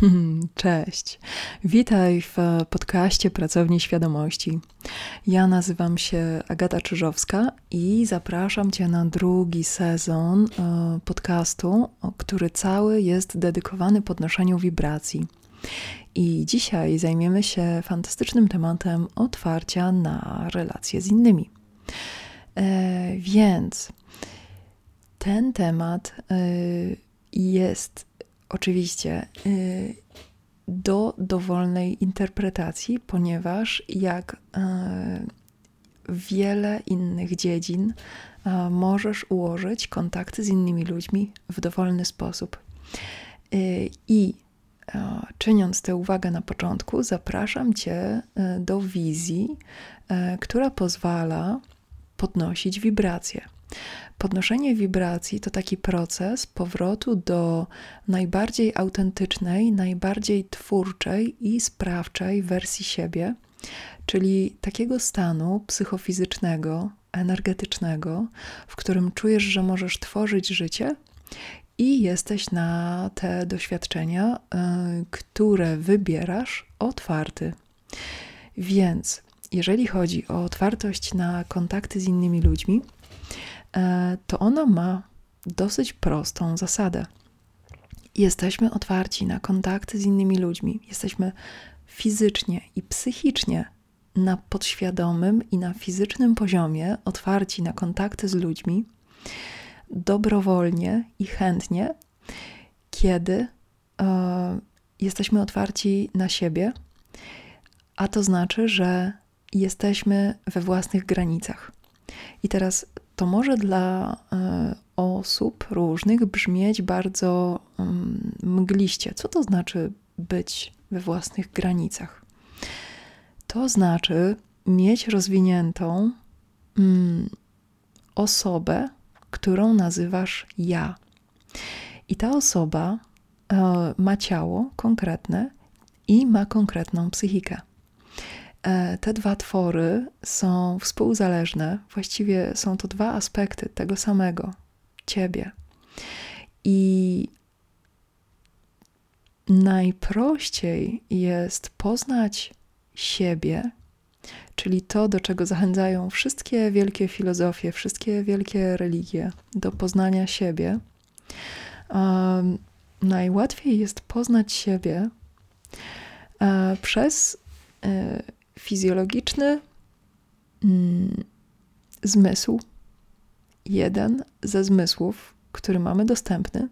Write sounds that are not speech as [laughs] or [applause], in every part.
[laughs] Cześć. Witaj w podcaście Pracowni Świadomości. Ja nazywam się Agata Czyżowska i zapraszam Cię na drugi sezon e, podcastu, który cały jest dedykowany podnoszeniu wibracji. I dzisiaj zajmiemy się fantastycznym tematem otwarcia na relacje z innymi. E, więc ten temat e, jest oczywiście y, do dowolnej interpretacji, ponieważ jak y, wiele innych dziedzin y, możesz ułożyć kontakty z innymi ludźmi w dowolny sposób. I czyniąc tę uwagę na początku, zapraszam Cię do wizji, która pozwala podnosić wibracje. Podnoszenie wibracji to taki proces powrotu do najbardziej autentycznej, najbardziej twórczej i sprawczej wersji siebie, czyli takiego stanu psychofizycznego, energetycznego, w którym czujesz, że możesz tworzyć życie i jesteś na te doświadczenia, y, które wybierasz, otwarty. Więc jeżeli chodzi o otwartość na kontakty z innymi ludźmi, E, to ona ma dosyć prostą zasadę. Jesteśmy otwarci na kontakty z innymi ludźmi, jesteśmy fizycznie i psychicznie na podświadomym i na fizycznym poziomie otwarci na kontakty z ludźmi dobrowolnie i chętnie, kiedy e, jesteśmy otwarci na siebie, a to znaczy, że jesteśmy we własnych granicach. I teraz to może dla e, osób różnych brzmieć bardzo mm, mgliście. Co to znaczy być we własnych granicach? To znaczy mieć rozwiniętą mm, osobę, którą nazywasz ja. I ta osoba e, ma ciało konkretne i ma konkretną psychikę. E, te dwa twory są współzależne, właściwie są to dwa aspekty tego samego ciebie. I najprościej jest poznać siebie, czyli to, do czego zachęcają wszystkie wielkie filozofie, wszystkie wielkie religie, do poznania siebie. Um, najłatwiej jest poznać siebie um, przez um, fizjologiczny mm, zmysł, jeden ze zmysłów, który mamy dostępny,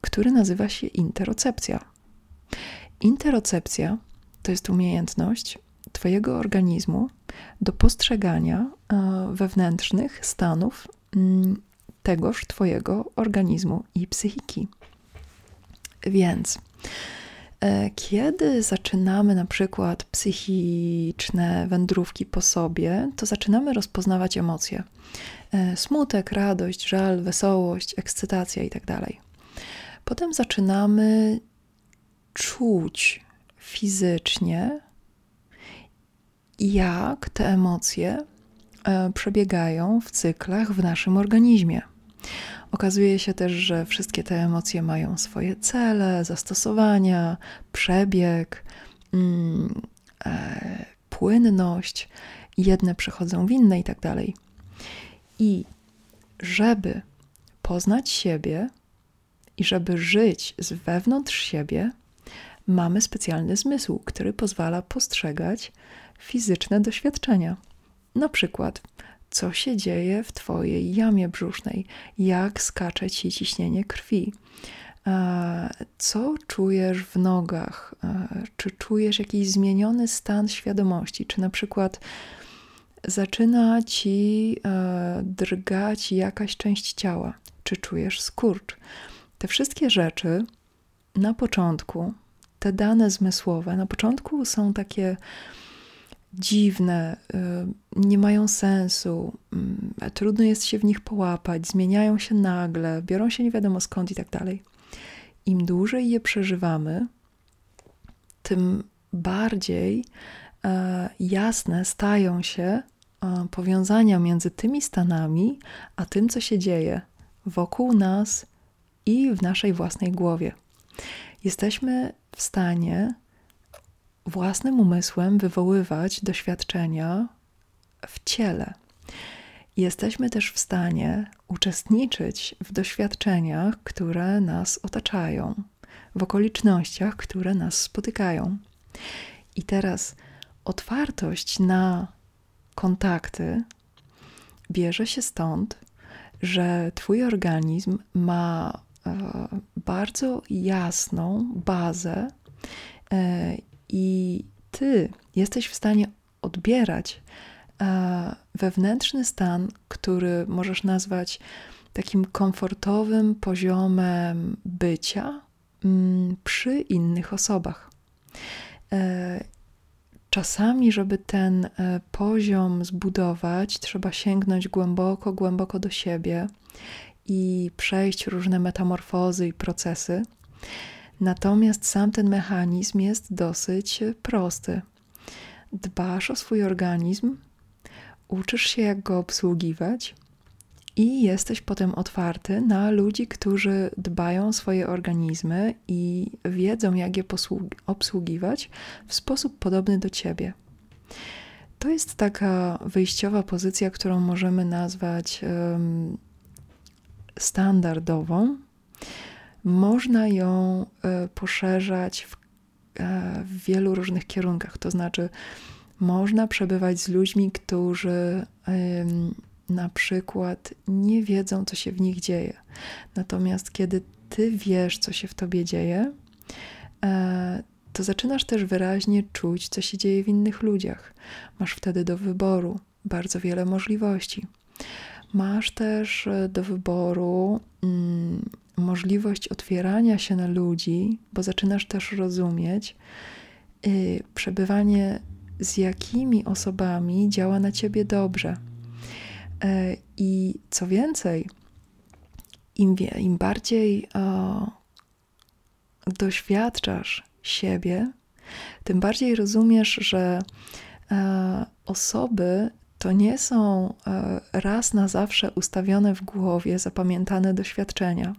który nazywa się interocepcja. Interocepcja to jest umiejętność Twojego organizmu do postrzegania e, wewnętrznych stanów mm, tegoż Twojego organizmu i psychiki. Więc kiedy zaczynamy na przykład psychiczne wędrówki po sobie, to zaczynamy rozpoznawać emocje: e, smutek, radość, żal, wesołość, ekscytacja itd. Tak Potem zaczynamy czuć fizycznie, jak te emocje e, przebiegają w cyklach w naszym organizmie. Okazuje się też, że wszystkie te emocje mają swoje cele, zastosowania, przebieg, mm, e, płynność, jedne przechodzą w inne i tak dalej. I żeby poznać siebie i żeby żyć z wewnątrz siebie, mamy specjalny zmysł, który pozwala postrzegać fizyczne doświadczenia. Na przykład co się dzieje w Twojej jamie brzusznej, jak skacze Ci ciśnienie krwi. E, co czujesz w nogach? E, czy czujesz jakiś zmieniony stan świadomości? Czy na przykład zaczyna ci e, drgać jakaś część ciała? Czy czujesz skurcz? Te wszystkie rzeczy na początku, te dane zmysłowe, na początku są takie dziwne, y, nie mają sensu, mm, trudno jest się w nich połapać, zmieniają się nagle, biorą się nie wiadomo skąd i tak dalej. Im dłużej je przeżywamy, tym bardziej e, jasne stają się e, powiązania między tymi stanami, a tym, co się dzieje wokół nas i w naszej własnej głowie. jesteśmy w stanie własnym umysłem wywoływać doświadczenia w ciele. Jesteśmy też w stanie uczestniczyć w doświadczeniach, które nas otaczają, w okolicznościach, które nas spotykają. I teraz otwartość na kontakty bierze się stąd, że Twój organizm ma e, bardzo jasną bazę e, i Ty jesteś w stanie odbierać e, wewnętrzny stan, który możesz nazwać takim komfortowym poziomem bycia mm, przy innych osobach. Czasami, żeby ten e, poziom zbudować, trzeba sięgnąć głęboko, głęboko do siebie i przejść różne metamorfozy i procesy. Natomiast sam ten mechanizm jest dosyć prosty. Dbasz o swój organizm, uczysz się, jak go obsługiwać, i jesteś potem otwarty na ludzi, którzy dbają o swoje organizmy i wiedzą, jak je obsługiwać w sposób podobny do ciebie. To jest taka wyjściowa pozycja, którą możemy nazwać um, standardową. Można ją y, poszerzać w, y, w wielu różnych kierunkach, to znaczy, można przebywać z ludźmi, którzy na przykład nie wiedzą, co się w nich dzieje. Natomiast kiedy ty wiesz, co się w tobie dzieje, e, to zaczynasz też wyraźnie czuć, co się dzieje w innych ludziach. Masz wtedy do wyboru bardzo wiele możliwości. Masz też e, do wyboru mm, możliwość otwierania się na ludzi, bo zaczynasz też rozumieć y, przebywanie z jakimi osobami działa na ciebie dobrze. E, I co więcej, im, wie, im bardziej o, doświadczasz siebie, tym bardziej rozumiesz, że e, osoby to nie są e, raz na zawsze ustawione w głowie, zapamiętane doświadczenia.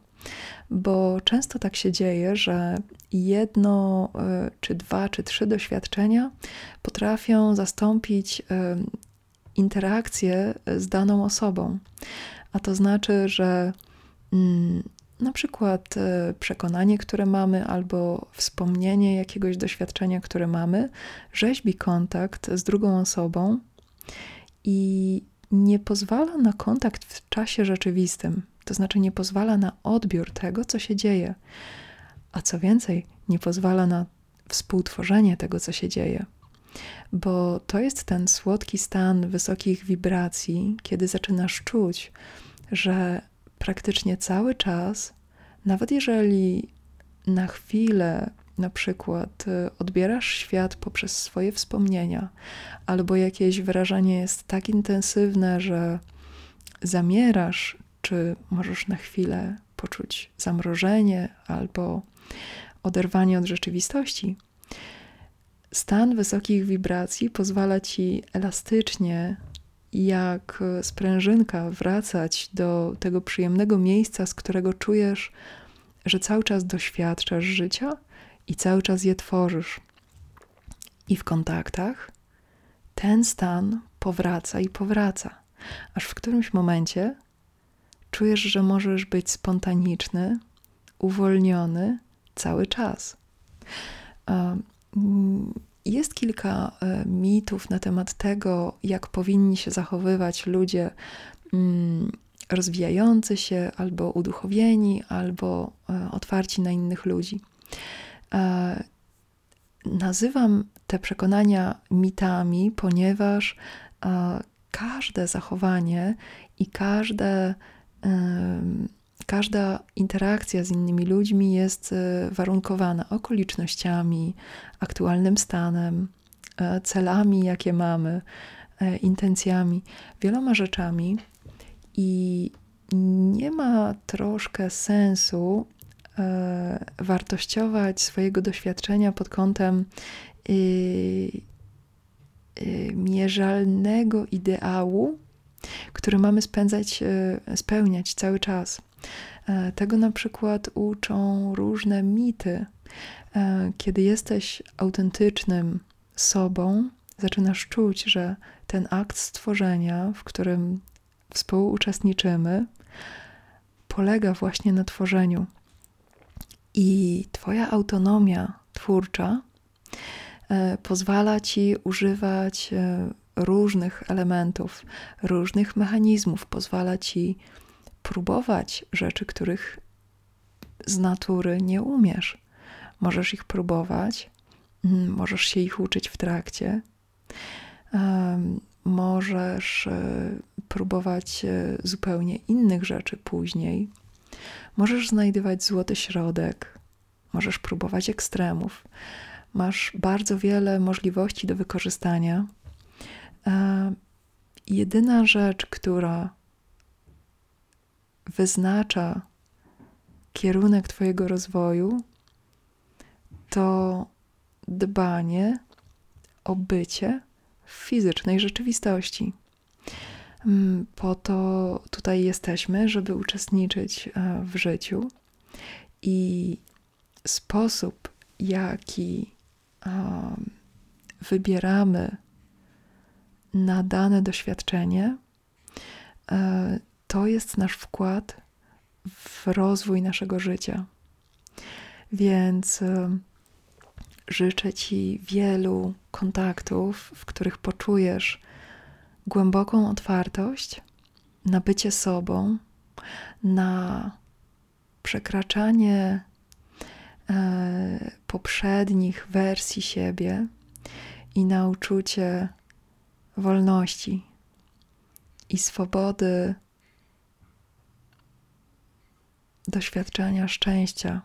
Bo często tak się dzieje, że jedno, e, czy dwa, czy trzy doświadczenia potrafią zastąpić e, interakcję z daną osobą. A to znaczy, że mm, na przykład przekonanie, które mamy, albo wspomnienie jakiegoś doświadczenia, które mamy, rzeźbi kontakt z drugą osobą i nie pozwala na kontakt w czasie rzeczywistym. To znaczy, nie pozwala na odbiór tego, co się dzieje. A co więcej, nie pozwala na współtworzenie tego, co się dzieje bo to jest ten słodki stan wysokich wibracji, kiedy zaczynasz czuć, że praktycznie cały czas, nawet jeżeli na chwilę na przykład y, odbierasz świat poprzez swoje wspomnienia, albo jakieś wyrażenie jest tak intensywne, że zamierasz, czy możesz na chwilę poczuć zamrożenie albo oderwanie od rzeczywistości, Stan wysokich wibracji pozwala ci elastycznie, jak sprężynka, wracać do tego przyjemnego miejsca, z którego czujesz, że cały czas doświadczasz życia i cały czas je tworzysz. I w kontaktach ten stan powraca i powraca, aż w którymś momencie czujesz, że możesz być spontaniczny, uwolniony cały czas. Jest kilka e, mitów na temat tego, jak powinni się zachowywać ludzie mm, rozwijający się, albo uduchowieni, albo e, otwarci na innych ludzi. E, nazywam te przekonania mitami, ponieważ każde zachowanie i każde Każda interakcja z innymi ludźmi jest e, warunkowana okolicznościami, aktualnym stanem, e, celami, jakie mamy, e, intencjami, wieloma rzeczami. I nie ma troszkę sensu wartościować swojego doświadczenia pod kątem mierzalnego ideału, który mamy spędzać, spełniać cały czas. E, tego na przykład uczą różne mity E, kiedy jesteś autentycznym sobą, zaczynasz czuć, że ten akt stworzenia, w którym współuczestniczymy, polega właśnie na tworzeniu. I Twoja autonomia twórcza e, pozwala Ci używać e, różnych elementów, różnych mechanizmów, pozwala Ci próbować rzeczy, których z natury nie umiesz. Możesz ich próbować, mm, możesz się ich uczyć w trakcie. Możesz e, próbować zupełnie innych rzeczy później. Możesz znajdywać złoty środek, możesz próbować ekstremów. Masz bardzo wiele możliwości do wykorzystania. Jedyna rzecz, która wyznacza kierunek Twojego rozwoju, to dbanie o bycie w fizycznej rzeczywistości. Mm, po to tutaj jesteśmy, żeby uczestniczyć e, w życiu i sposób, jaki wybieramy na dane doświadczenie, e, to jest nasz wkład w rozwój naszego życia. Więc e, życzę Ci wielu kontaktów, w których poczujesz głęboką otwartość na bycie sobą, na przekraczanie e, poprzednich wersji siebie i na uczucie wolności i swobody doświadczenia szczęścia,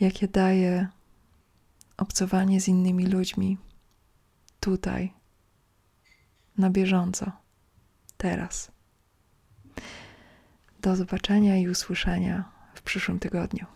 jakie daje obcowanie z innymi ludźmi tutaj, na bieżąco, teraz. Do zobaczenia i usłyszenia w przyszłym tygodniu.